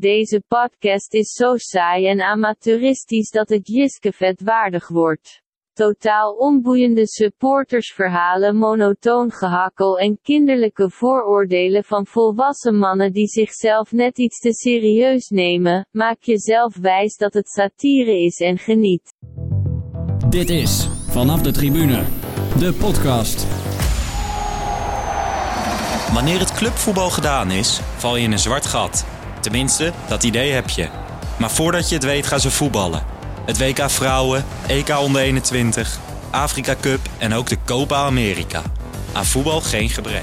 Deze podcast is zo saai en amateuristisch dat het Jiskevet waardig wordt. Totaal onboeiende supportersverhalen, monotoon gehakkel en kinderlijke vooroordelen van volwassen mannen die zichzelf net iets te serieus nemen. Maak jezelf wijs dat het satire is en geniet. Dit is Vanaf de Tribune, de podcast. Wanneer het clubvoetbal gedaan is, val je in een zwart gat. Tenminste, dat idee heb je. Maar voordat je het weet gaan ze voetballen. Het WK Vrouwen, EK onder 21, Afrika Cup en ook de Copa America. Aan voetbal geen gebrek.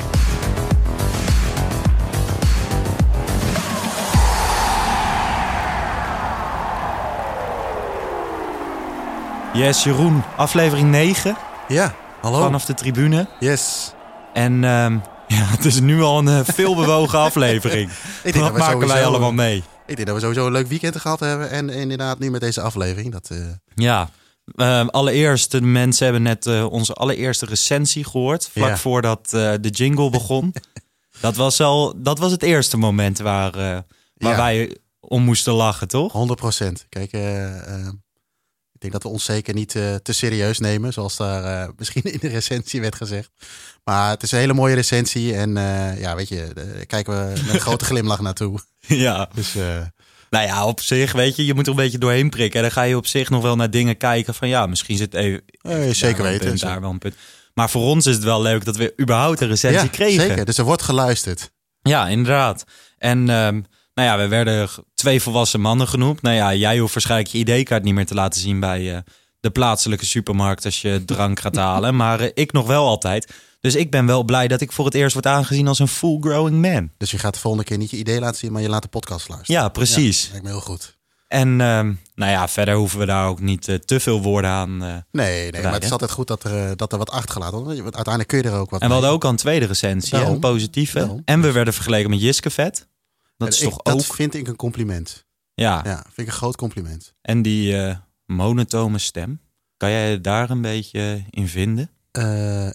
Yes, Jeroen, aflevering 9 Ja, hallo. vanaf de tribune. Yes. En ehm, ja, het is nu al een eh, veelbewogen aflevering. Ik denk dat maken wij allemaal mee? Ik denk dat we sowieso een leuk weekend gehad hebben. En inderdaad nu met deze aflevering. Dat, eh, Ja, ehm, allereerst, de mensen hebben net eh, onze allereerste recensie gehoord. Vlak Ja. voordat de jingle begon. dat, was al, dat was het eerste moment waar, waar Ja. wij om moesten lachen, toch? 100% Kijk, eh, eh, ik denk dat we ons zeker niet eh, te serieus nemen. Zoals daar eh, misschien in de recensie werd gezegd. Maar het is een hele mooie recensie. En eh, ja, weet je, daar kijken we met een grote glimlach naartoe. ja. Dus Nou ja, op zich, weet je, je moet er een beetje doorheen prikken. En dan ga je op zich nog wel naar dingen kijken van ja, misschien zit even... eh, zeker weten. punt, daar wel een punt. Maar voor ons is het wel leuk dat we überhaupt een recensie ja, kregen. zeker. Dus er wordt geluisterd. Ja, inderdaad. En ehm, nou ja, we werden twee volwassen mannen genoemd. Nou ja, jij hoeft waarschijnlijk je ID-kaart niet meer te laten zien bij eh, de plaatselijke supermarkt als je drank gaat halen. Maar eh, ik nog wel altijd. Dus ik ben wel blij dat ik voor het eerst word aangezien als een full-growing man. Dus je gaat de volgende keer niet je idee laten zien, maar je laat de podcast luisteren. Ja, precies. Ja, lijkt me heel goed. En ehm, nou ja, verder hoeven we daar ook niet eh, te veel woorden aan. eh. Nee, nee maar het is altijd goed dat er, dat er wat achtergelaten wordt. Want uiteindelijk kun je er ook wat En we mee. hadden ook al een tweede recensie, Daarom. een positieve. Daarom. En we werden vergeleken met Jiskevet. Dat is Ik- toch dat ook... vind ik een compliment. Ja, Ja, vind ik een groot compliment. En die eh, monotone stem, kan jij daar een beetje in vinden? Eh,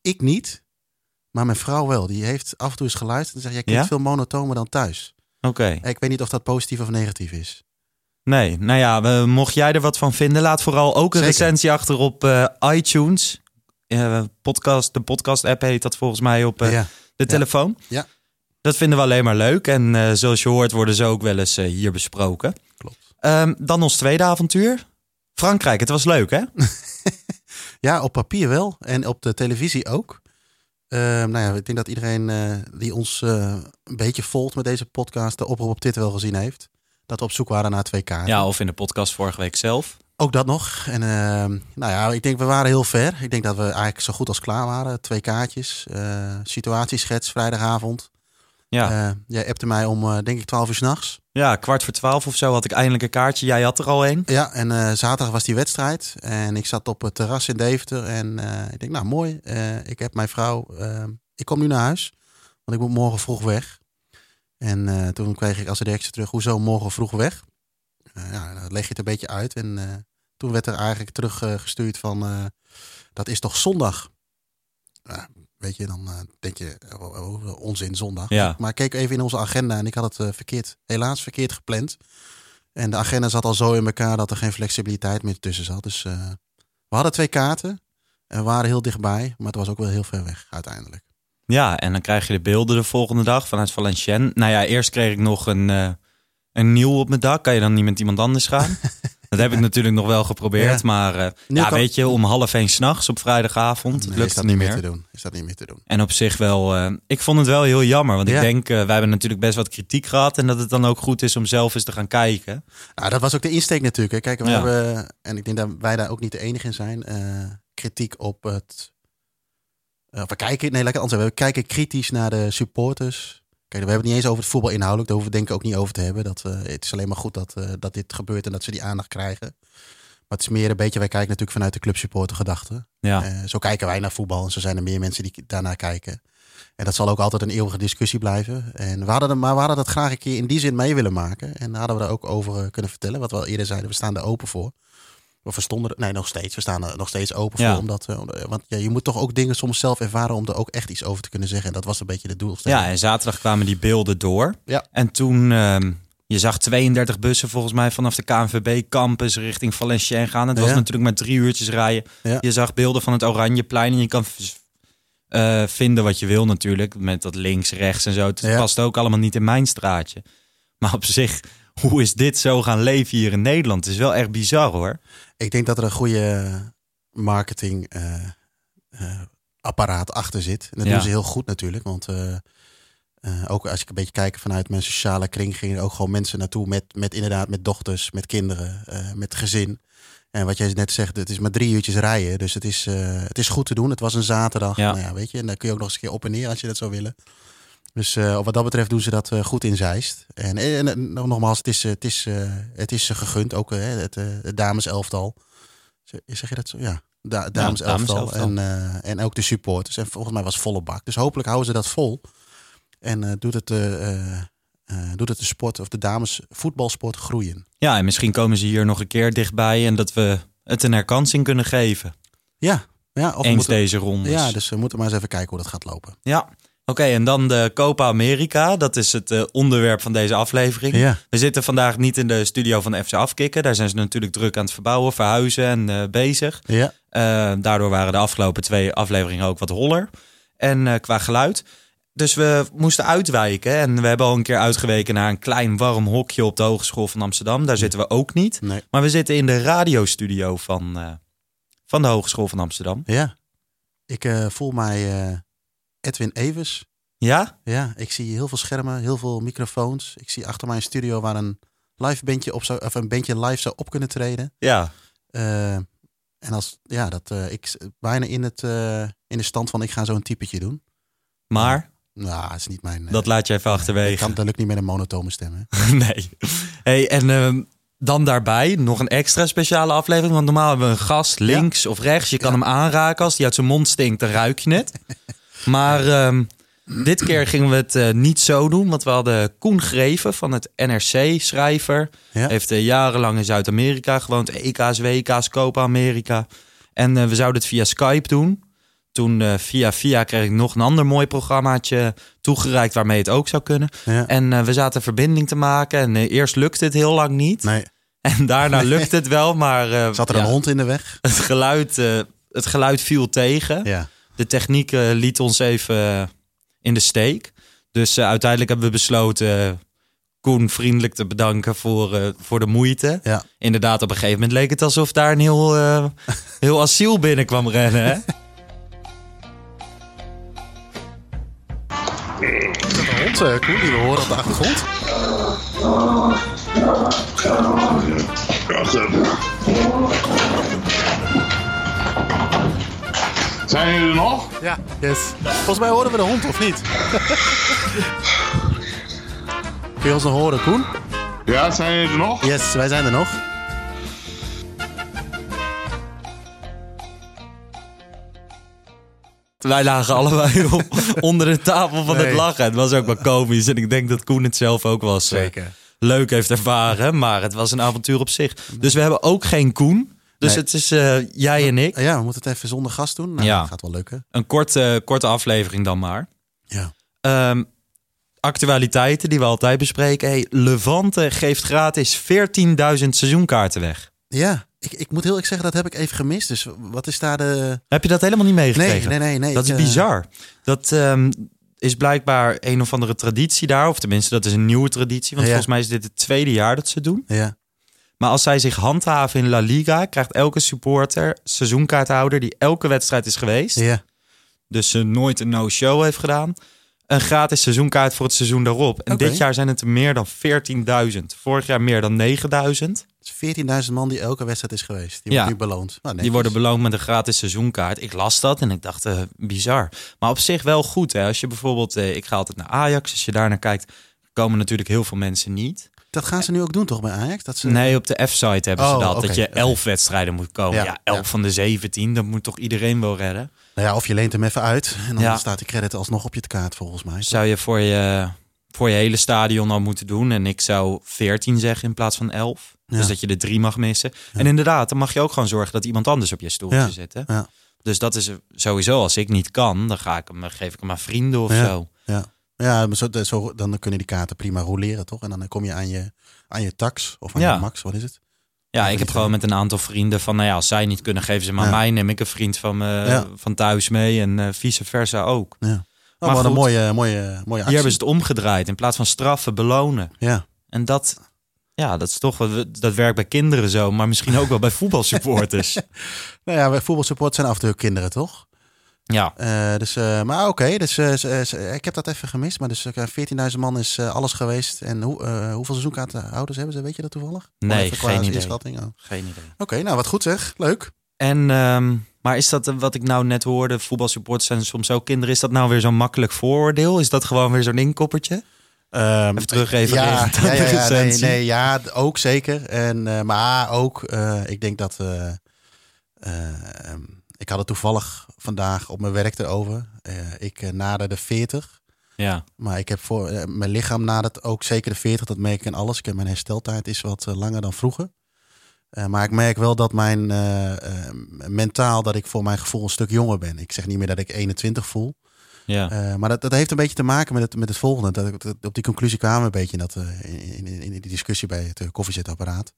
ik niet, maar mijn vrouw wel. Die heeft af en toe eens geluisterd en zegt: Jij klinkt Ja? veel monotomer dan thuis. Oké. Ik weet niet of dat positief of negatief is. Nee, nou ja, mocht jij er wat van vinden, laat vooral ook een Zeker. recensie achter op eh, iTunes. Podcast, de podcast-app heet dat volgens mij op ja. de telefoon. Ja. Dat vinden we alleen maar leuk. En eh, zoals je hoort worden ze ook wel eens eh, hier besproken. Klopt. Ehm, dan ons tweede avontuur. Frankrijk, het was leuk hè? ja, op papier wel en op de televisie ook. Eh, nou ja, ik denk dat iedereen eh, die ons een beetje volgt met deze podcast de oproep op Twitter wel gezien heeft. Dat we op zoek waren naar twee kaarten. Ja, of in de podcast vorige week zelf. Ook dat nog. En ehm, nou ja, ik denk we waren heel ver. Ik denk dat we eigenlijk zo goed als klaar waren. Twee kaartjes, situatieschets vrijdagavond. Ja. Eh, jij appte mij om, eh, denk ik, 12 uur s'nachts. ja, kwart voor twaalf of zo had ik eindelijk een kaartje. Jij had er al een. Ja, en eh, zaterdag was die wedstrijd. En ik zat op het terras in Deventer. En ik denk, nou mooi. Ik heb mijn vrouw. eh, ik kom nu naar huis. Want ik moet morgen vroeg weg. En toen kreeg ik als reactie terug, hoezo morgen vroeg weg? Ja, dan leg je het een beetje uit. En toen werd er eigenlijk teruggestuurd van, dat is toch zondag? Weet je, dan eh, denk je, oh, oh, onzin zondag. Ja. Maar ik keek even in onze agenda en ik had het eh, verkeerd, helaas verkeerd gepland. En de agenda zat al zo in elkaar dat er geen flexibiliteit meer tussen zat. Dus eh, we hadden twee kaarten en we waren heel dichtbij, maar het was ook wel heel ver weg uiteindelijk. Ja, en dan krijg je de beelden de volgende dag vanuit Valenciennes. Nou ja, eerst kreeg ik nog een, een nieuw op mijn dak. Kan je dan niet met iemand anders gaan? dat heb ik natuurlijk nog wel geprobeerd. Ja. Maar eh, ja, kan- weet je, om half één s'nachts op vrijdagavond Nee, is lukt dat het niet meer. te doen? Is dat niet meer te doen? En op zich wel, eh, ik vond het wel heel jammer. Want ik denk, eh, wij hebben natuurlijk best wat kritiek gehad. En dat het dan ook goed is om zelf eens te gaan kijken. Nou, dat was ook de insteek natuurlijk. hè. Kijk, we hebben, en ik denk dat wij daar ook niet de enige in zijn, kritiek op het. we kijken, nee, lekker anders. We kijken kritisch naar de supporters. We hebben het niet eens over het voetbal inhoudelijk. Daar hoeven we denk ik ook niet over te hebben. Dat, eh, het is alleen maar goed dat, eh, dat dit gebeurt en dat ze die aandacht krijgen. Maar het is meer een beetje, wij kijken natuurlijk vanuit de clubsupporter gedachte. Ja, Eh, zo kijken wij naar voetbal en zo zijn er meer mensen die daarnaar kijken. En dat zal ook altijd een eeuwige discussie blijven. En we hadden, er- maar we hadden dat graag een keer in die zin mee willen maken. En daar hadden we er ook over kunnen vertellen. Wat we al eerder zeiden, we staan er open voor. Of we stonden er, nee, nog steeds. We staan er nog steeds open Ja. voor. Omdat, eh, omdat- want ja, je moet toch ook dingen soms zelf ervaren om er ook echt iets over te kunnen zeggen. En dat was een beetje de doelstelling. ja, en zaterdag kwamen die beelden door. Ja. En toen, ehm, Je zag 32 bussen volgens mij vanaf de KNVB campus richting Valenciennes gaan. Het was Ja. natuurlijk maar drie uurtjes rijden. Ja. Je zag beelden van het Oranjeplein en je kan eh, vinden wat je wil natuurlijk. Met dat links, rechts en zo. Het Ja. past ook allemaal niet in mijn straatje. Maar op zich, hoe is dit zo gaan leven hier in Nederland? Het is wel echt bizar hoor. Ik denk dat er een goede marketing eh, eh, apparaat achter zit. En dat Ja. doen ze heel goed natuurlijk. Want eh, ook als ik een beetje kijk vanuit mijn sociale kring, gingen er ook gewoon mensen naartoe met, met inderdaad met dochters, met kinderen, met gezin. En wat jij net zegt, het is maar drie uurtjes rijden. Dus het is, het is goed te doen. Het was een zaterdag. Ja. Nou ja, weet je, en dan kun je ook nog eens een keer op en neer als je dat zou willen. Dus eh, wat dat betreft doen ze dat eh, goed in Zeist. En, en, en nog- nogmaals, het is, eh, het is, het is ze gegund. Ook het, het dameselftal. Zeg je dat zo? Ja, da dameselftal. dameselftal. en, en ook de supporters. En volgens mij was het volle bak. Dus hopelijk houden ze dat vol. En doet, het, doet het de sport of de dames voetbalsport groeien. Ja, en misschien komen ze hier nog een keer dichtbij en dat we het een herkansing kunnen geven. Ja, ja, of Eens moeten, deze rondes. ja, dus we moeten maar eens even kijken hoe dat gaat lopen. Ja, oké. en dan de Copa America. Dat is het eh, onderwerp van deze aflevering. Ja, We zitten vandaag niet in de studio van de FC Afkikken. Daar zijn ze natuurlijk druk aan het verbouwen, verhuizen en eh, bezig. ja, Eh, daardoor waren de afgelopen twee afleveringen ook wat holler. En qua geluid. Dus we moesten uitwijken. En we hebben al een keer uitgeweken naar een klein warm hokje op de Hogeschool van Amsterdam. Daar zitten we ook niet. nee. Maar we zitten in de radiostudio van, van de Hogeschool van Amsterdam. Ja, ik voel mij Edwin Evers. Ja? Ja, ik zie heel veel schermen, heel veel microfoons. Ik zie achter mij een studio waar een live bandje op zou, of een bandje live zou op kunnen treden. Ja. Eh, en als ja, dat eh, ik bijna in het eh, in de stand van ik ga zo'n typetje doen. Maar Nou, het is niet mijn. dat laat je even ik achterwege. kan, dat lukt niet met een monotone stem. Hè? nee. Hey, en ehm, dan daarbij nog een extra speciale aflevering. Want normaal hebben we een gast links of rechts. Je kan Ja. hem aanraken. Als die uit zijn mond stinkt, dan ruik je het. maar ehm, dit keer gingen we het eh, niet zo doen. Want we hadden Koen Greven van het NRC, schrijver. Ja. Heeft eh, jarenlang in Zuid-Amerika gewoond. EK's, WK's, Copa Amerika. En eh, we zouden het via Skype doen. Toen via via kreeg ik nog een ander mooi programmaatje toegereikt waarmee het ook zou kunnen. Ja. En we zaten verbinding te maken. En eerst lukte het heel lang niet. Nee, En daarna lukte het wel. Maar zat er ja, een hond in de weg? Het, geluid, het geluid viel tegen. Ja. De techniek eh, liet ons even eh, in de steek. Dus eh, uiteindelijk hebben we besloten Koen vriendelijk te bedanken voor, eh, voor de moeite. Ja. Inderdaad, op een gegeven moment leek het alsof daar een heel, eh, heel asiel binnen kwam rennen. Hè? Is dat een hond, eh, Koen, die we horen op de achtergrond? Zijn jullie er nog? Ja, yes. Volgens mij horen we de hond, of niet? Kun je ons nog horen, Koen? Ja, zijn jullie er nog? Yes, wij zijn er nog. Wij lagen allebei op- onder de tafel van het lachen. Het was ook wel komisch. En ik denk dat Koen het zelf ook was. eh, leuk heeft ervaren. Maar het was een avontuur op zich. Dus we hebben ook geen Koen. Dus Nee. het is eh, jij en ik. Ja, we moeten het even zonder gast doen. Nou, Ja. dat gaat wel lukken. Een korte, korte aflevering dan maar. Ja. Ehm, actualiteiten die we altijd bespreken. Hey, Levante geeft gratis 14.000 seizoenkaarten weg. Ja, ik, ik moet heel eerlijk zeggen, dat heb ik even gemist. Dus wat is daar de... Heb je dat helemaal niet meegekregen? Nee, nee, nee. nee. Dat is eh, bizar. Dat ehm, is blijkbaar een of andere traditie daar. Of tenminste, dat is een nieuwe traditie. Want Ja. volgens mij is dit het tweede jaar dat ze het doen. Ja, Maar als zij zich handhaven in La Liga, krijgt elke supporter, seizoenkaarthouder die elke wedstrijd is geweest, ja. dus ze nooit een no-show heeft gedaan, een gratis seizoenkaart voor het seizoen daarop. En dit jaar zijn het er meer dan 14.000. Vorig jaar meer dan 9.000. Het is 14.000 man die elke wedstrijd is geweest. Die Ja. wordt nu beloond. Nou, Die worden beloond met een gratis seizoenkaart. Ik las dat en ik dacht, eh, bizar. Maar op zich wel goed. Hè? Als je bijvoorbeeld, eh, ik ga altijd naar Ajax. Als je daar naar kijkt, komen natuurlijk heel veel mensen niet. Dat gaan ze nu ook doen, toch, bij Ajax? Dat ze... Nee, op de F-site hebben ze Oh, dat. dat je elf wedstrijden moet komen. Ja, Ja, elf ja. van de 17. Dat moet toch iedereen wel redden? Nou ja, of je leent hem even uit. En dan Ja. staat die credit alsnog op je kaart, volgens mij. Zou je voor je, voor je hele stadion al moeten doen. En ik zou 14 zeggen in plaats van 11. Ja. Dus dat je er drie mag missen. En inderdaad, dan mag je ook gewoon zorgen dat iemand anders op je stoeltje zit. Hè? ja. Dus dat is sowieso, als ik niet kan, dan ga ik hem, geef ik hem aan vrienden of zo. Ja. Ja, maar zo, zo, dan kunnen die kaarten prima roleren, toch? En dan kom je aan je, aan je tax of aan Ja. je max, wat is het? Ja, ik heb gewoon met een aantal vrienden van, nou ja, als zij niet kunnen, geven ze maar Ja. mij. Neem ik een vriend van, me, Ja. van thuis mee en eh, vice versa ook. Ja. Oh, Maar wat een mooie, mooie, mooie actie. Hier hebben ze het omgedraaid. In plaats van straffen, belonen. Ja. En dat, ja, dat is toch, dat werkt bij kinderen zo, maar misschien ook wel bij voetbalsupporters. Nou ja, voetbalsupport zijn af en toe kinderen, toch? Ja, Eh, dus, eh, maar oké, dus, eh, ik heb dat even gemist. Maar dus eh, 14.000 man is alles geweest. En hoe, hoeveel seizoenkaartenhouders hebben ze? Weet je dat toevallig? Nee, geen idee. inschatting, oh. geen idee. Oké, nou wat goed zeg. Leuk. En, ehm, maar is dat wat ik nou net hoorde, voetbalsupporters zijn soms ook kinderen, is dat nou weer zo'n makkelijk vooroordeel? Is dat gewoon weer zo'n inkoppertje? Ehm, Even terug even ja, ja, nee, nee, ja, ook zeker. En, maar ook, ik denk dat... eh, eh, ehm, ik had het toevallig vandaag op mijn werk erover. Eh, ik eh, naderde 40. Ja, Maar ik heb voor eh, mijn lichaam nadert ook zeker de 40. Dat merk ik in alles. Ik heb mijn hersteltijd is wat langer dan vroeger. Maar ik merk wel dat mijn mentaal dat ik voor mijn gevoel een stuk jonger ben. Ik zeg niet meer dat ik 21 voel. ja. Maar dat, dat heeft een beetje te maken met het, met het volgende. Dat, ik- dat- op die conclusie kwamen we een beetje in, dat, in, in, in die discussie bij het koffiezetapparaat.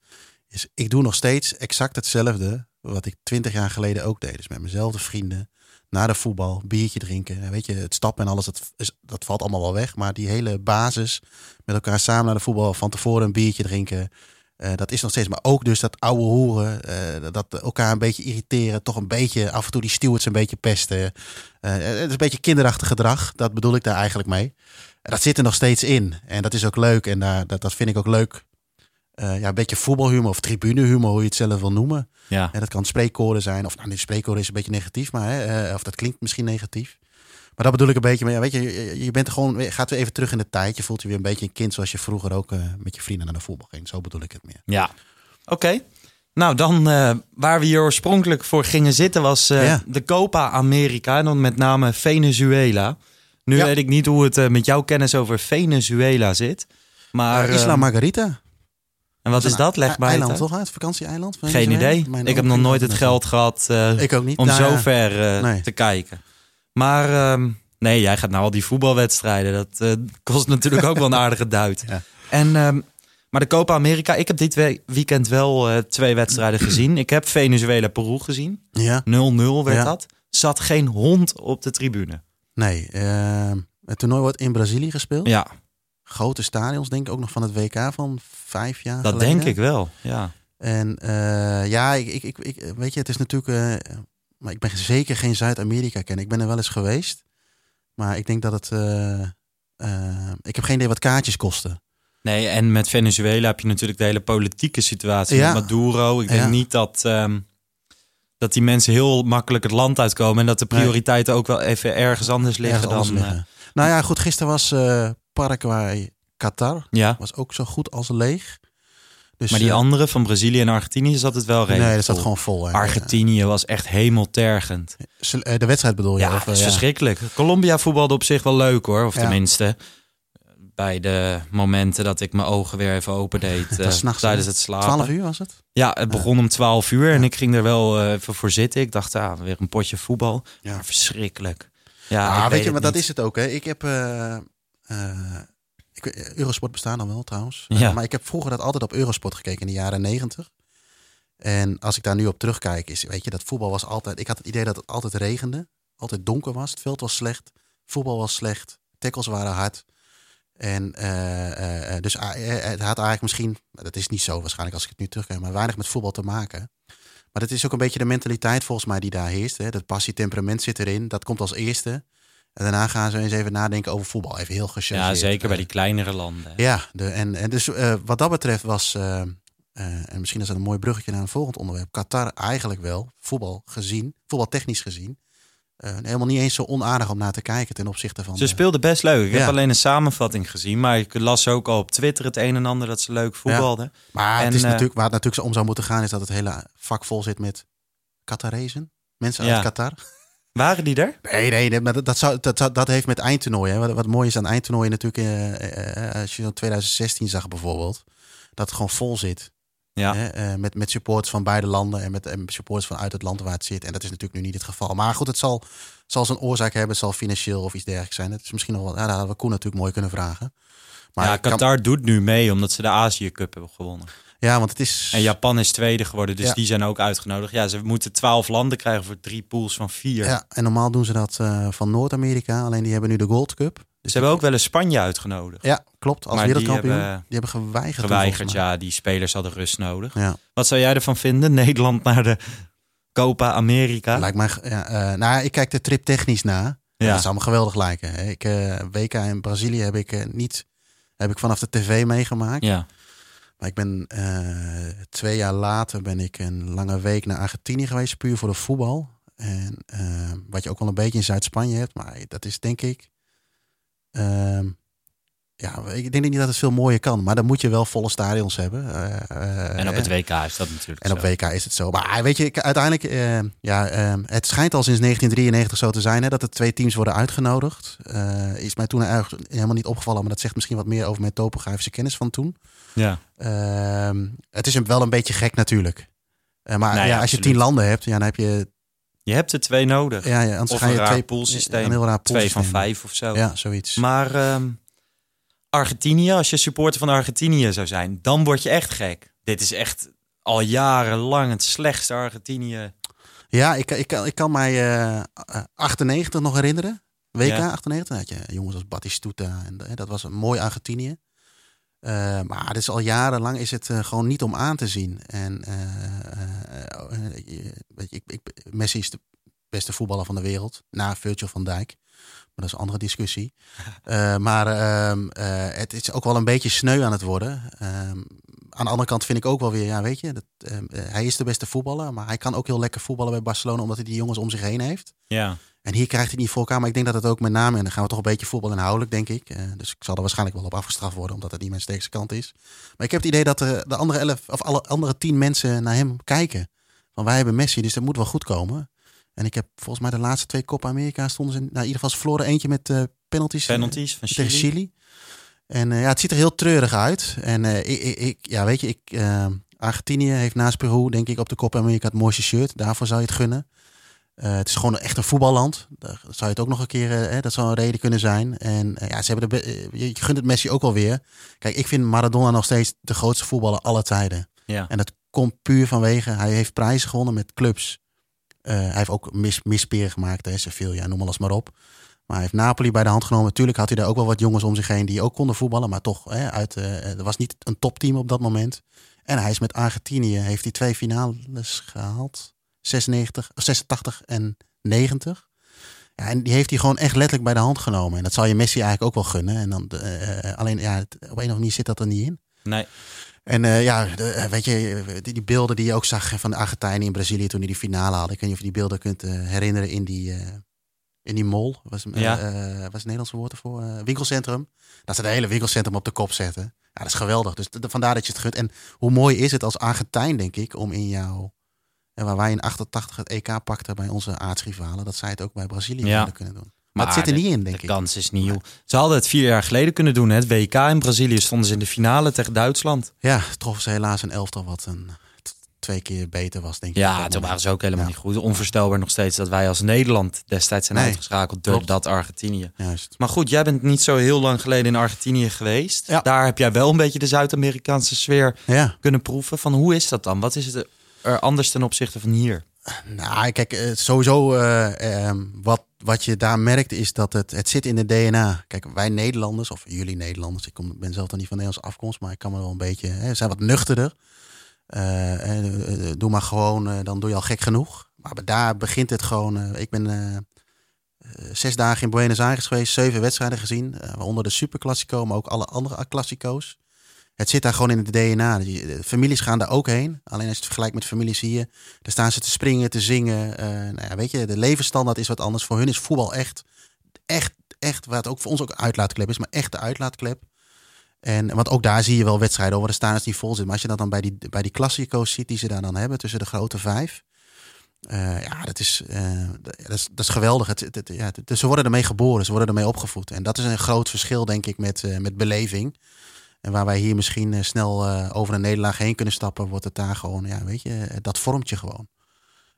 Is, ik doe nog steeds exact hetzelfde wat ik twintig jaar geleden ook deed. Dus met mezelfde vrienden, naar de voetbal, biertje drinken. En Weet je, het stappen en alles, dat, dat valt allemaal wel weg. Maar die hele basis, met elkaar samen naar de voetbal, van tevoren een biertje drinken. eh, dat is nog steeds, maar ook dus dat oude hoeren, eh, dat elkaar een beetje irriteren, toch een beetje af en toe die stewards een beetje pesten. Eh, het is een beetje kinderachtig gedrag, dat bedoel ik daar eigenlijk mee. Dat zit er nog steeds in. En dat is ook leuk. En dat, dat vind ik ook leuk. Eh, ja, een beetje voetbalhumor of tribunehumor, hoe je het zelf wil noemen. ja. En dat kan spreekkoren zijn. Of nou, die spreekkoren is een beetje negatief, maar hè, eh, of dat klinkt misschien negatief. Maar dat bedoel ik een beetje. Maar ja, weet je, je, bent gewoon, gaat weer even terug in de tijd. Je voelt je weer een beetje een kind zoals je vroeger ook eh, met je vrienden naar de voetbal ging. Zo bedoel ik het meer. Ja. Oké. Nou, dan waar we hier oorspronkelijk voor gingen zitten was Ja. de Copa America. En dan met name Venezuela. Nu Ja. weet ik niet hoe het met jouw kennis over Venezuela zit. Maar, Isla eh, Margarita. En wat is dat? Leg het eiland toch uit? Vakantieeiland? Geen idee. Ik heb nog nooit het geld gehad eh, om Nou zo ver eh, te kijken. Maar ehm, nee, jij gaat naar al die voetbalwedstrijden. Dat eh, kost natuurlijk ook wel een aardige duit. Ja. En, ehm, maar de Copa America, ik heb dit we- weekend wel twee wedstrijden gezien. Ik heb Venezuela-Peru gezien. 0-0 Ja, werd Ja. dat. Zat geen hond op de tribune. nee. het toernooi wordt in Brazilië gespeeld. Ja, Grote stadions, denk ik ook nog van het WK van vijf jaar dat geleden. denk ik wel. Ja. En eh, ja, ik, ik, ik, ik- weet je, het is natuurlijk. eh, maar ik ben zeker geen Zuid-Amerika kennen. Ik ben er wel eens geweest. Maar ik denk dat het. eh, ik heb geen idee wat kaartjes kosten. Nee, en met Venezuela heb je natuurlijk de hele politieke situatie Ja. met Maduro. Ik denk Ja. niet dat, ehm, dat die mensen heel makkelijk het land uitkomen. En dat de prioriteiten ook wel even ergens anders liggen Ergens anders dan... liggen. Nou ja, goed. Gisteren was Paraguay, Qatar. ja, Was ook zo goed als leeg. Dus, maar die eh, andere van Brazilië en Argentinië zat het wel redelijk Nee, dat zat vol. gewoon vol. hè. Argentinië was echt hemeltergend. Eh, De wedstrijd bedoel je? Ja, of, dat is eh, verschrikkelijk. Colombia voetbalde op zich wel leuk hoor. Of Ja. tenminste, bij de momenten dat ik mijn ogen weer even opendeed tijdens het slapen. 12 uur was het? Ja, het begon om 12 uur en ik ging er wel even voor zitten. Ik dacht, ah, weer een potje voetbal. Ja. Maar verschrikkelijk. Ja, ik weet, weet je, maar dat is het ook. Hè. Ik heb. Ik, weet- Eurosport bestaat dan wel trouwens. Ja. Eh, maar ik heb vroeger dat altijd op Eurosport gekeken in de jaren negentig. En als ik daar nu op terugkijk, is, weet je, dat voetbal was altijd. Ik had het idee dat het altijd regende. Altijd donker was. Het veld was slecht. Voetbal was slecht. Tackles waren hard. En eh, eh, eh, dus eh, het had eigenlijk misschien, dat is niet zo waarschijnlijk als ik het nu terugkijk, maar weinig met voetbal te maken. Maar het is ook een beetje de mentaliteit volgens mij die daar heerst. Hè. Dat passie, temperament zit erin. Dat komt als eerste. En daarna gaan ze eens even nadenken over voetbal. Even heel gechargeerd. Ja, zeker bij Eh, die kleinere landen. Ja, de, en, en dus eh, wat dat betreft was, eh, en misschien is dat een mooi bruggetje naar een volgend onderwerp, Qatar eigenlijk wel, voetbal gezien, voetbaltechnisch gezien, helemaal niet eens zo onaardig om naar te kijken ten opzichte van... Ze de- speelden best leuk. Ik Ja. heb alleen een samenvatting gezien. Maar ik las ook al op Twitter het een en ander dat ze leuk voetbalden. maar en, het is natuurlijk, waar het natuurlijk om zou moeten gaan, is dat het hele vak vol zit met Qatarezen. Mensen Ja. uit Qatar. Waren die er? Nee, nee, nee, maar dat, dat, zou, dat, heeft met eindtoernooien. Hè. Wat, wat mooi is aan eindtoernooien natuurlijk, eh, eh, als je zo 2016 zag bijvoorbeeld, dat het gewoon vol zit. Ja. Hè, eh, met, met supporters van beide landen en met en supporters vanuit het land waar het zit. En dat is natuurlijk nu niet het geval. Maar goed, het zal zal zijn oorzaak hebben, het zal financieel of iets dergelijks zijn. Dat is misschien nog wel, ja, dat hadden we Koen natuurlijk mooi kunnen vragen. Maar ja, kan- Qatar doet nu mee omdat ze de Azië Cup hebben gewonnen. ja, want het is. En Japan is tweede geworden, dus Ja. die zijn ook uitgenodigd. Ja, ze moeten twaalf landen krijgen voor drie pools van vier. Ja, en normaal doen ze dat eh, van Noord-Amerika. Alleen die hebben nu de Gold Cup. Ze hebben ook wel eens Spanje uitgenodigd. Ja, klopt. Als Maar die wereldkampioen. Die hebben- hebben, geweigerd. Geweigerd, ja, die spelers hadden rust nodig. Ja. Wat zou jij ervan vinden? Nederland naar de Copa America? Lijkt mij, ja, eh, nou, ik kijk de trip technisch na. Ja. Dat zou me geweldig lijken. Ik, eh, WK in Brazilië heb ik niet heb ik vanaf de tv meegemaakt. Ja. Maar ik ben eh, twee jaar later ben ik een lange week naar Argentinië geweest, puur voor de voetbal. En eh, wat je ook wel een beetje in Zuid-Spanje hebt, maar dat is denk ik. ehm, ja, ik denk niet dat het veel mooier kan, maar dan moet je wel volle stadions hebben. Eh, eh, En op het WK is dat natuurlijk en op. WK is het zo. Maar weet je, ik- uiteindelijk, eh, ja, eh, het schijnt al sinds 1993 zo te zijn hè, dat er twee teams worden uitgenodigd. Eh, is mij toen eigenlijk helemaal niet opgevallen, maar dat zegt misschien wat meer over mijn topografische kennis van toen. Ja. Ehm, het is wel een beetje gek natuurlijk. Eh, maar Nee, ja, als je tien landen hebt, ja, dan heb je, Je hebt er twee nodig. ja, ja, anders of ga je een raar twee poolsysteem. Een heel raar Twee van poolsysteem. vijf of zo. Ja, zoiets. Maar ehm, Argentinië, als je supporter van Argentinië zou zijn, dan word je echt gek. Dit is echt al jarenlang het slechtste Argentinië. Ja, ik, ik, ik kan mij eh, eh, 98 nog herinneren. WK Ja. 98. had je jongens als Batistuta. En eh, dat was een mooi Argentinië. Eh, maar dit is al jarenlang is het eh, gewoon niet om aan te zien. En eh, eh, eh, je- weet je, ik, ik, Messi is de beste voetballer van de wereld. Na Virgil van Dijk. Maar dat is een andere discussie. Eh, maar ehm, eh, het is ook wel een beetje sneu aan het worden. Ehm, aan de andere kant vind ik ook wel weer, ja, weet je, dat, ehm, eh, hij is de beste voetballer, maar hij kan ook heel lekker voetballen bij Barcelona, omdat hij die jongens om zich heen heeft. Ja. En hier krijgt hij het niet voor elkaar, maar ik denk dat het ook met name, en dan gaan we toch een beetje voetbal inhoudelijk, denk ik. Dus ik zal er waarschijnlijk wel op afgestraft worden, omdat het niet mijn sterkste kant is. Maar ik heb het idee dat de, de andere elf, of alle andere tien mensen naar hem kijken. Van wij hebben Messi, dus dat moet wel goed komen. En ik heb volgens mij de laatste twee Copa America stonden ze, in, nou, in ieder geval ze verloren eentje met eh, penalties. Penalties van tegen Chili. Chili. En eh, ja, het ziet er heel treurig uit. En eh, ik, ik, ja, weet je, ik, Argentinië heeft naast Peru, denk ik, op de Copa America het mooiste shirt. Daarvoor zou je het gunnen. Het is gewoon echt een voetballand. Daar zou je het ook nog een keer, hè, dat zou een reden kunnen zijn. En ja, ze hebben de, je gunt het Messi ook wel weer. Kijk, ik vind Maradona nog steeds de grootste voetballer aller tijden. Ja. En dat komt puur vanwege, hij heeft prijzen gewonnen met clubs. Eh, hij heeft ook mis, misperen gemaakt, hè, Sevilla, noem alles maar op. Maar hij heeft Napoli bij de hand genomen. Natuurlijk had hij daar ook wel wat jongens om zich heen die ook konden voetballen. Maar toch, hè, uit, eh, er was niet een topteam op dat moment. En hij is met Argentinië, heeft hij twee finales gehaald. 96, of 86 en 90. Ja, en die heeft hij gewoon echt letterlijk bij de hand genomen. En dat zal je Messi eigenlijk ook wel gunnen. En dan, eh, alleen, ja, op een of andere manier zit dat er niet in. Nee. En eh, ja, de- eh, weet je, die, die beelden die je ook zag van de Argentijnen in Brazilië toen die die finale hadden. Ik weet niet of je die beelden kunt eh, herinneren in die, eh, in die mall. Was, eh, Ja. eh, wat is het Nederlandse woord ervoor? Eh, winkelcentrum. Dat ze het hele winkelcentrum op de kop zetten. Ja, dat is geweldig. Dus vandaar dat je het gunt. En hoe mooi is het als Argentijn, denk ik, om in jouw... En waar wij in 88 het EK pakten bij onze aardsrivalen, dat zij het ook bij Brazilië Ja. kunnen doen. Maar, het zit er de- niet in, denk de ik. kans is nieuw. Ze hadden het vier jaar geleden kunnen doen. hè. Het WK in Brazilië stonden ze in de finale tegen Duitsland. Ja, troffen ze helaas een elftal wat een, twee keer beter was, denk ik. Ja, toen waren ze ook helemaal Ja. niet goed. Onvoorstelbaar nog steeds dat wij als Nederland destijds zijn Nee, uitgeschakeld door dat Argentinië. Juist. Maar goed, jij bent niet zo heel lang geleden in Argentinië geweest. Ja. Daar heb jij wel een beetje de Zuid-Amerikaanse sfeer Ja. kunnen proeven. Van hoe is dat dan? Wat is het er anders ten opzichte van hier? Nou, kijk, eh, sowieso eh, ehm, wat, wat je daar merkt is dat het, het zit in de DNA. Kijk, wij Nederlanders, of jullie Nederlanders, ik kom, ben zelf dan niet van Nederlandse afkomst, maar ik kan me wel een beetje, hè, zijn wat nuchterder. Eh, doe maar gewoon, dan doe je al gek genoeg. Maar daar begint het gewoon. ik ben zes dagen in Buenos Aires geweest, zeven wedstrijden gezien, waaronder de Superclassico, maar ook alle andere Classico's. Het zit daar gewoon in het DNA. Families gaan daar ook heen. Alleen als je het vergelijkt met families hier, daar staan ze te springen, te zingen. Eh, nou ja, weet je, de levensstandaard is wat anders. Voor hun is voetbal echt, echt, echt, wat ook voor ons ook een uitlaatklep is, maar echt de uitlaatklep. En, want ook daar zie je wel wedstrijden over de stadions die vol zitten. Maar als je dat dan bij die, bij die klassico's ziet die ze daar dan hebben, tussen de grote vijf. eh, ja, dat is, eh, dat is, dat is geweldig. Ja, ze worden ermee geboren, ze worden ermee opgevoed. En dat is een groot verschil, denk ik, met, met beleving. En waar wij hier misschien eh, snel eh, over een nederlaag heen kunnen stappen, wordt het daar gewoon, ja, weet je, eh, dat vormt je gewoon.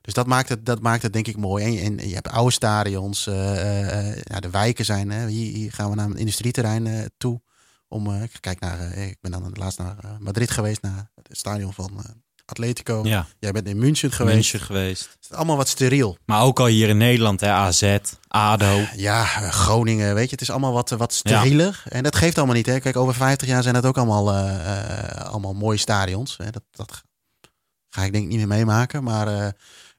Dus dat maakt het, dat maakt het denk ik mooi. En, je- hebt oude stadions. ja, de wijken zijn. Hè. Hier, gaan we naar een industrieterrein toe. Om, kijk naar, ik ben dan laatst naar Madrid geweest, naar het stadion van Atletico. Ja, Jij bent in München geweest. München geweest. Het is allemaal wat steriel. Maar ook al hier in Nederland, hè, AZ, ADO. Ja, eh, Groningen, weet je, het is allemaal wat, wat sterieler. En dat geeft allemaal niet. Hè. Kijk, over 50 jaar zijn dat ook allemaal, eh, eh, allemaal mooie stadions. Hè. Dat, dat ga ik denk ik niet meer meemaken. Maar, eh,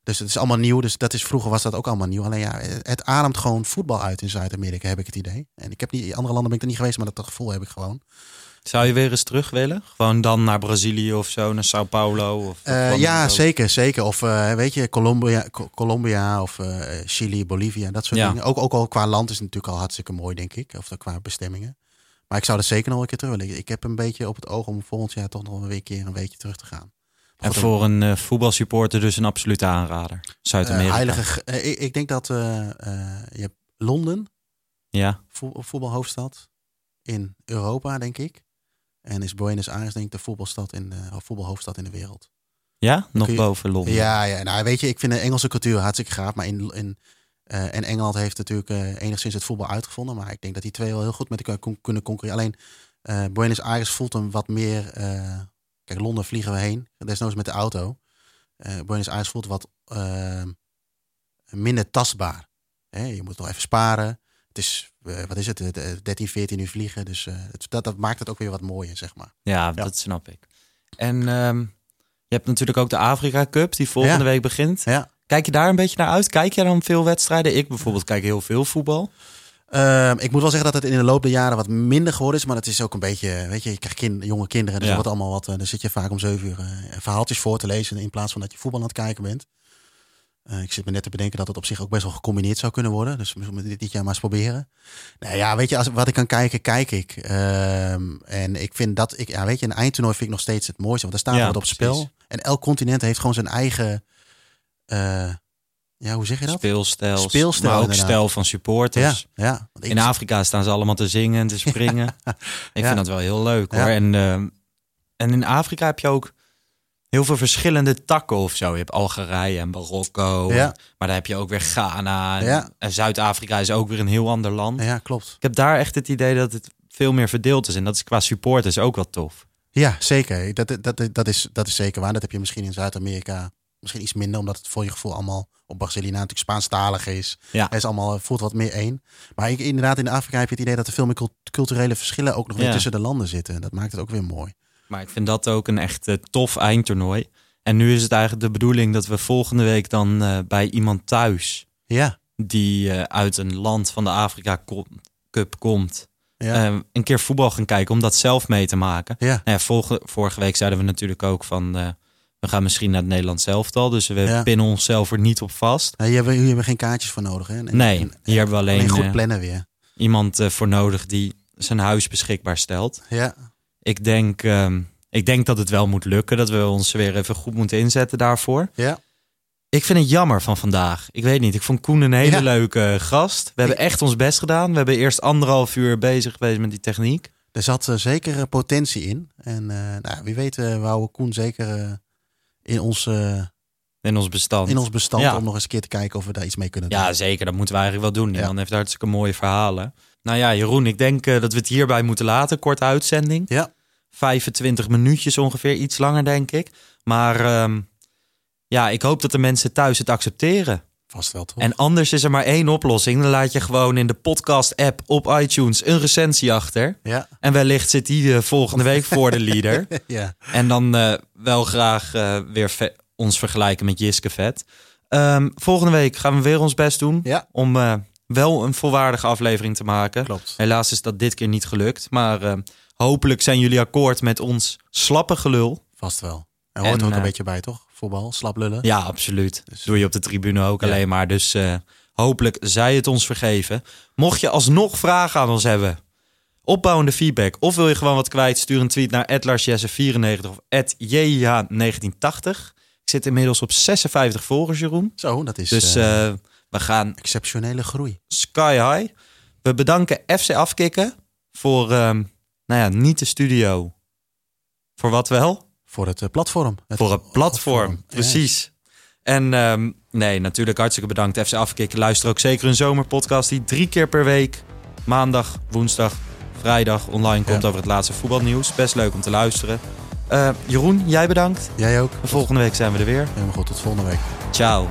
dus het is allemaal nieuw. Dus dat is, vroeger was dat ook allemaal nieuw. Alleen ja, het ademt gewoon voetbal uit in Zuid-Amerika, heb ik het idee. En ik heb niet, in andere landen ben ik er niet geweest, maar dat gevoel heb ik gewoon. Zou je weer eens terug willen? Gewoon dan naar Brazilië of zo, naar Sao Paulo? Of Eh, ja, zeker, zeker. Of eh, weet je, Colombia, Co- Colombia of eh, Chili, Bolivia, dat soort Ja. dingen. Ook, ook al qua land is het natuurlijk al hartstikke mooi, denk ik. Of qua bestemmingen. Maar ik zou er zeker nog een keer terug willen. Ik heb een beetje op het oog om volgend jaar toch nog weer een keer een weekje terug te gaan. En voor een voetbalsupporter dus een absolute aanrader. Zuid-Amerika. heilige, ik, ik denk dat je hebt Londen, Ja, vo- voetbalhoofdstad in Europa, denk ik. En is Buenos Aires, denk ik, de voetbalstad in de, of voetbalhoofdstad in de wereld. ja? nog je- boven Londen. Ja, ja, nou weet je, ik vind de Engelse cultuur hartstikke gaaf. Maar in, in, eh, en Engeland heeft natuurlijk eh, enigszins het voetbal uitgevonden. Maar ik denk dat die twee wel heel goed met elkaar kunnen concurreren. Alleen eh, Buenos Aires voelt hem wat meer... kijk, Londen vliegen we heen. Desnoods met de auto. Buenos Aires voelt wat minder tastbaar. Je moet nog even sparen. Het is, eh, wat is het, eh, 13, 14 uur vliegen. Dus eh, het, dat, dat maakt het ook weer wat mooier, zeg maar. Ja, dat snap ik. En ehm, je hebt natuurlijk ook de Afrika Cup die volgende Ja. week begint. Ja. Kijk je daar een beetje naar uit? Kijk je dan veel wedstrijden? Ik bijvoorbeeld kijk heel veel voetbal. Ehm, ik moet wel zeggen dat het in de loop der jaren wat minder geworden is. Maar het is ook een beetje, weet je, je krijgt kind, jonge kinderen. Dus Ja. wordt allemaal wat, eh, dan zit je vaak om zeven uur eh, verhaaltjes voor te lezen. In plaats van dat je voetbal aan het kijken bent. Eh, ik zit me net te bedenken dat het op zich ook best wel gecombineerd zou kunnen worden. Dus misschien moeten we dit, dit jaar maar eens proberen. Nou ja, weet je, als, wat ik kan kijken, kijk ik. Ehm, en ik vind dat, ik, ja, weet je, een eindtoernooi vind ik nog steeds het mooiste. Want daar staat Ja, wat op spel. En elk continent heeft gewoon zijn eigen, eh, ja, hoe zeg je dat? Speelstijl, Speelstijl, maar ook inderdaad. stijl van supporters. ja, ja. Want In Afrika staan ze allemaal te zingen en te springen. Ik vind dat wel heel leuk hoor. En, ehm, en in Afrika heb je ook heel veel verschillende takken of zo. Je hebt Algerije en Marokko. Ja. Maar dan heb je ook weer Ghana. En, Ja. en Zuid-Afrika is ook weer een heel ander land. Ja, klopt. Ik heb daar echt het idee dat het veel meer verdeeld is. En dat is qua supporters ook wel tof. Ja, zeker. Dat, dat, dat, is, dat is zeker waar. Dat heb je misschien in Zuid-Amerika misschien iets minder, omdat het voor je gevoel allemaal op Brazilië natuurlijk Spaanstalig is. Ja. Het is allemaal, voelt wat meer één. Maar inderdaad, in Afrika heb je het idee dat er veel meer cult- culturele verschillen ook nog weer Ja. tussen de landen zitten. Dat maakt het ook weer mooi. Maar ik vind dat ook een echt eh, tof eindtoernooi. En nu is het eigenlijk de bedoeling dat we volgende week dan eh, bij iemand thuis... Ja, die eh, uit een land van de Afrika Cup komt... ja, een keer voetbal gaan kijken om dat zelf mee te maken. ja. Nou ja, vorige, vorige week zeiden we natuurlijk ook van... we gaan misschien naar het Nederlands elftal. Dus we Ja. pinnen onszelf er niet op vast. Nou, hier, hebben, hier hebben we geen kaartjes voor nodig. Hè? En- Nee, en- hier hebben we alleen, alleen goed plannen weer. Iemand voor nodig die zijn huis beschikbaar stelt. Ja, Ik denk, ehm, ik denk dat het wel moet lukken. Dat we ons weer even goed moeten inzetten daarvoor. ja. Ik vind het jammer van vandaag. Ik weet niet. Ik vond Koen een hele Ja. leuke gast. We hebben echt ons best gedaan. We hebben eerst anderhalf uur bezig geweest met die techniek. Er zat eh, zeker eh, potentie in. En eh, nou, wie weet uh, wou Koen zeker eh, in, ons, eh, In ons bestand. in ons bestand Ja. om nog eens een keer te kijken of we daar iets mee kunnen doen. Ja, zeker. Dat moeten we eigenlijk wel doen. Die Ja. man heeft hartstikke mooie verhalen. Nou ja, Jeroen, ik denk eh, dat we het hierbij moeten laten. Korte uitzending. Ja. 25 minuutjes ongeveer. Iets langer, denk ik. Maar ehm, ja, ik hoop dat de mensen thuis het accepteren. Vast wel toch? En anders is er maar één oplossing. Dan laat je gewoon in de podcast-app op iTunes een recensie achter. Ja, En wellicht zit die eh, volgende week voor de leader. ja. En dan eh, wel graag weer ons vergelijken met Jiske Vet. Ehm, volgende week gaan we weer ons best doen Ja. om wel een volwaardige aflevering te maken. Klopt. Helaas is dat dit keer niet gelukt. Maar eh, hopelijk zijn jullie akkoord met ons slappe gelul. Vast wel. Er hoort En, ook een eh, beetje bij, toch? Voetbal, slap lullen. Ja, absoluut. Dus- Doe je op de tribune ook Ja. alleen maar. Dus eh, hopelijk zij het ons vergeven. Mocht je alsnog vragen aan ons hebben, opbouwende feedback... of wil je gewoon wat kwijt, stuur een tweet naar @larsjesse94 of @jh1980. Ik zit inmiddels op 56 volgers, Jeroen. Zo, dat is Dus we gaan exceptionele groei. sky high. We bedanken FC Afkikken voor, ehm, nou ja, niet de studio. Voor wat wel? Voor het eh, platform. Het Voor het platform, precies. En ehm, nee, natuurlijk hartstikke bedankt FC Afkikken. Luister ook zeker een zomerpodcast die drie keer per week, maandag, woensdag, vrijdag online komt Ja. over het laatste voetbalnieuws. Best leuk om te luisteren. Eh, Jeroen, jij bedankt. Jij ook. Volgende week zijn we er weer. Helemaal goed, tot volgende week. Ciao.